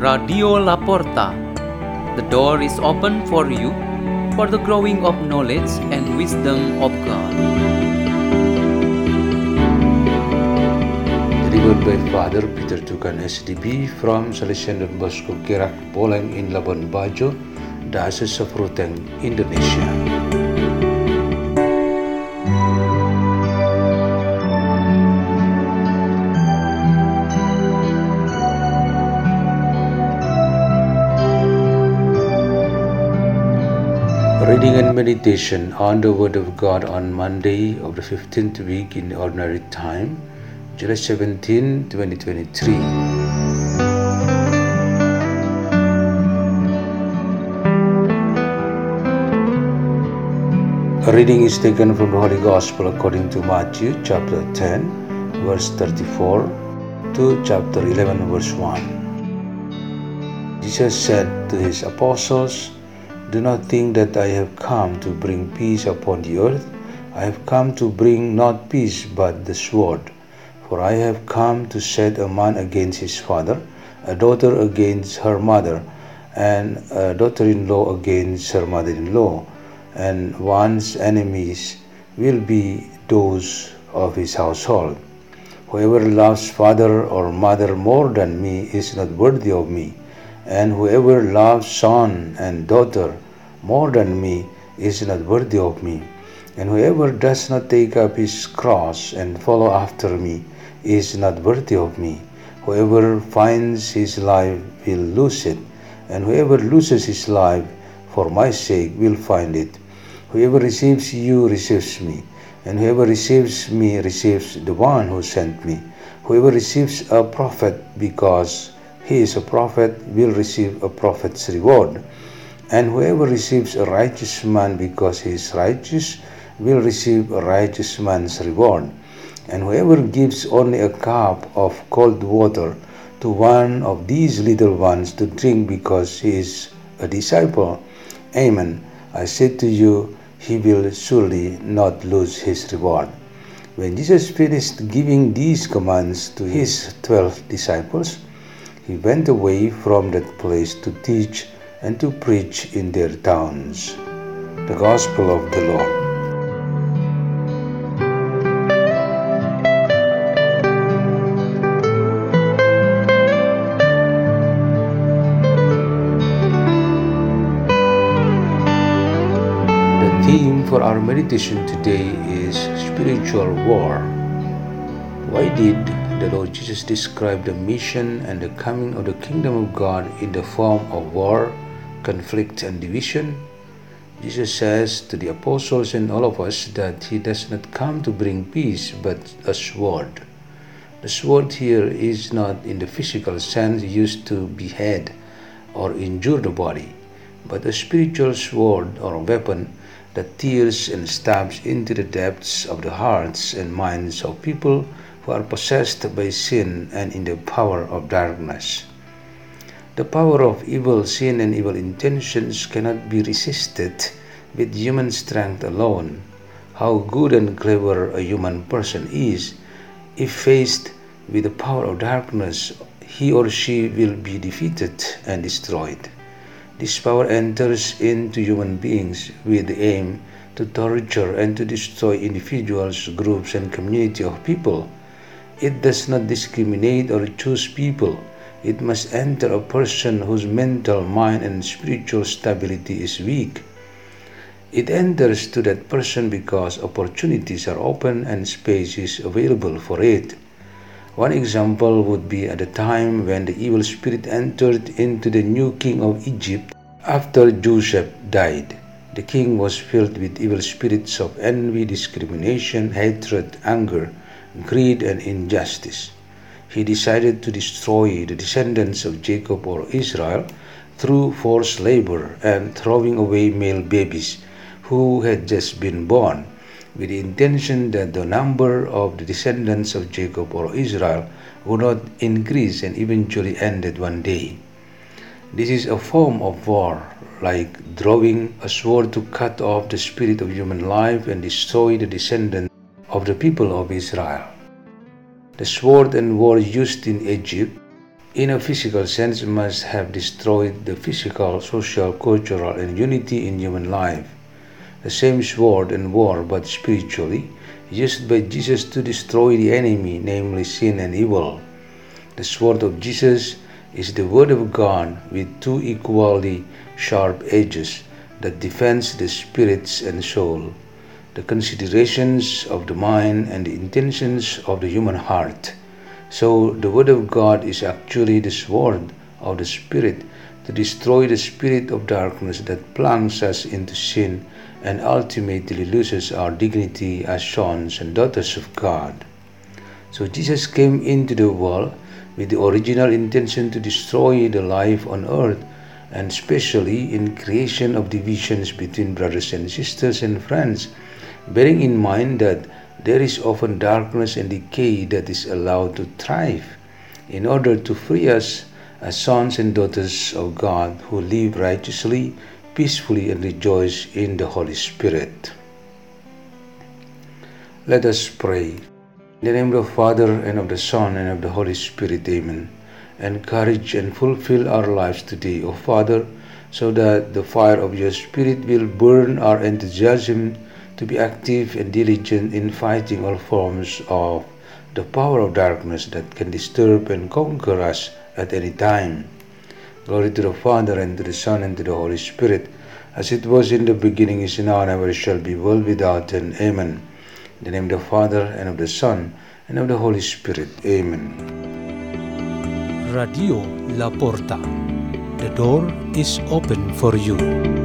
Radio Laporta. The door is open for you for the growing of knowledge and wisdom of God. Delivered by Father Peter Tukan SDB from Salesian Don Bosco Kirak Poleng in Labuan Bajo, Diocese of Ruteng, Indonesia. Reading and meditation on the Word of God on Monday of the 15th week in Ordinary Time, July 17, 2023. A reading is taken from the Holy Gospel according to Matthew chapter 10, verse 34 to chapter 11, verse 1. Jesus said to his apostles, Do not think that I have come to bring peace upon the earth. I have come to bring not peace but the sword. For I have come to set a man against his father, a daughter against her mother, and a daughter in law against her mother in law. And one's enemies will be those of his household. Whoever loves father or mother more than me is not worthy of me, and whoever loves son and daughter more than me is not worthy of me. And whoever does not take up his cross and follow after me is not worthy of me. Whoever finds his life will lose it, and whoever loses his life for my sake will find it. Whoever receives you receives me, and whoever receives me receives the one who sent me. Whoever receives a prophet because he is a prophet will receive a prophet's reward. And whoever receives a righteous man because he is righteous will receive a righteous man's reward. And whoever gives only a cup of cold water to one of these little ones to drink because he is a disciple, Amen, I say to you, he will surely not lose his reward. When Jesus finished giving these commands to his twelve disciples, he went away from that place to teach and to preach in their towns. The Gospel of the Lord. The theme for our meditation today is spiritual war. Why did the Lord Jesus described the mission and the coming of the kingdom of God in the form of war, conflict, and division? Jesus says to the apostles and all of us that he does not come to bring peace but a sword. The sword here is not in the physical sense used to behead or injure the body, but a spiritual sword or weapon that tears and stabs into the depths of the hearts and minds of people who are possessed by sin and in the power of darkness. The power of evil sin and evil intentions cannot be resisted with human strength alone. How good and clever a human person is, if faced with the power of darkness, he or she will be defeated and destroyed. This power enters into human beings with the aim to torture and to destroy individuals, groups, and community of people. It does not discriminate or choose people. It must enter a person whose mental, mind, and spiritual stability is weak. It enters to that person because opportunities are open and space is available for it. One example would be at the time when the evil spirit entered into the new king of Egypt after Joseph died. The king was filled with evil spirits of envy, discrimination, hatred, anger, greed, and injustice. He decided to destroy the descendants of Jacob or Israel through forced labor and throwing away male babies who had just been born with the intention that the number of the descendants of Jacob or Israel would not increase and eventually ended one day. This is a form of war, like drawing a sword to cut off the spirit of human life and destroy the descendants of the people of Israel. The sword and war used in Egypt in a physical sense, must have destroyed the physical, social, cultural, and unity in human life. The same sword and war, but spiritually, used by Jesus to destroy the enemy, namely sin and evil. The sword of Jesus is the Word of God with two equally sharp edges that defends the spirits and soul, the considerations of the mind and the intentions of the human heart. So, the Word of God is actually the sword of the Spirit to destroy the spirit of darkness that plunges us into sin and ultimately loses our dignity as sons and daughters of God. So, Jesus came into the world with the original intention to destroy the life on earth and especially in creation of divisions between brothers and sisters and friends bearing in mind that there is often darkness and decay that is allowed to thrive in order to free us as sons and daughters of God who live righteously, peacefully, and rejoice in the Holy Spirit. Let us pray. In the name of the Father, and of the Son, and of the Holy Spirit, Amen. Encourage and fulfill our lives today, O Father, so that the fire of your Spirit will burn our enthusiasm to be active and diligent in fighting all forms of the power of darkness that can disturb and conquer us at any time. Glory to the Father, and to the Son, and to the Holy Spirit, as it was in the beginning, is now, and ever shall be, world without end. Amen. In the name of the Father, and of the Son, and of the Holy Spirit. Amen. Radio La Porta. The door is open for you.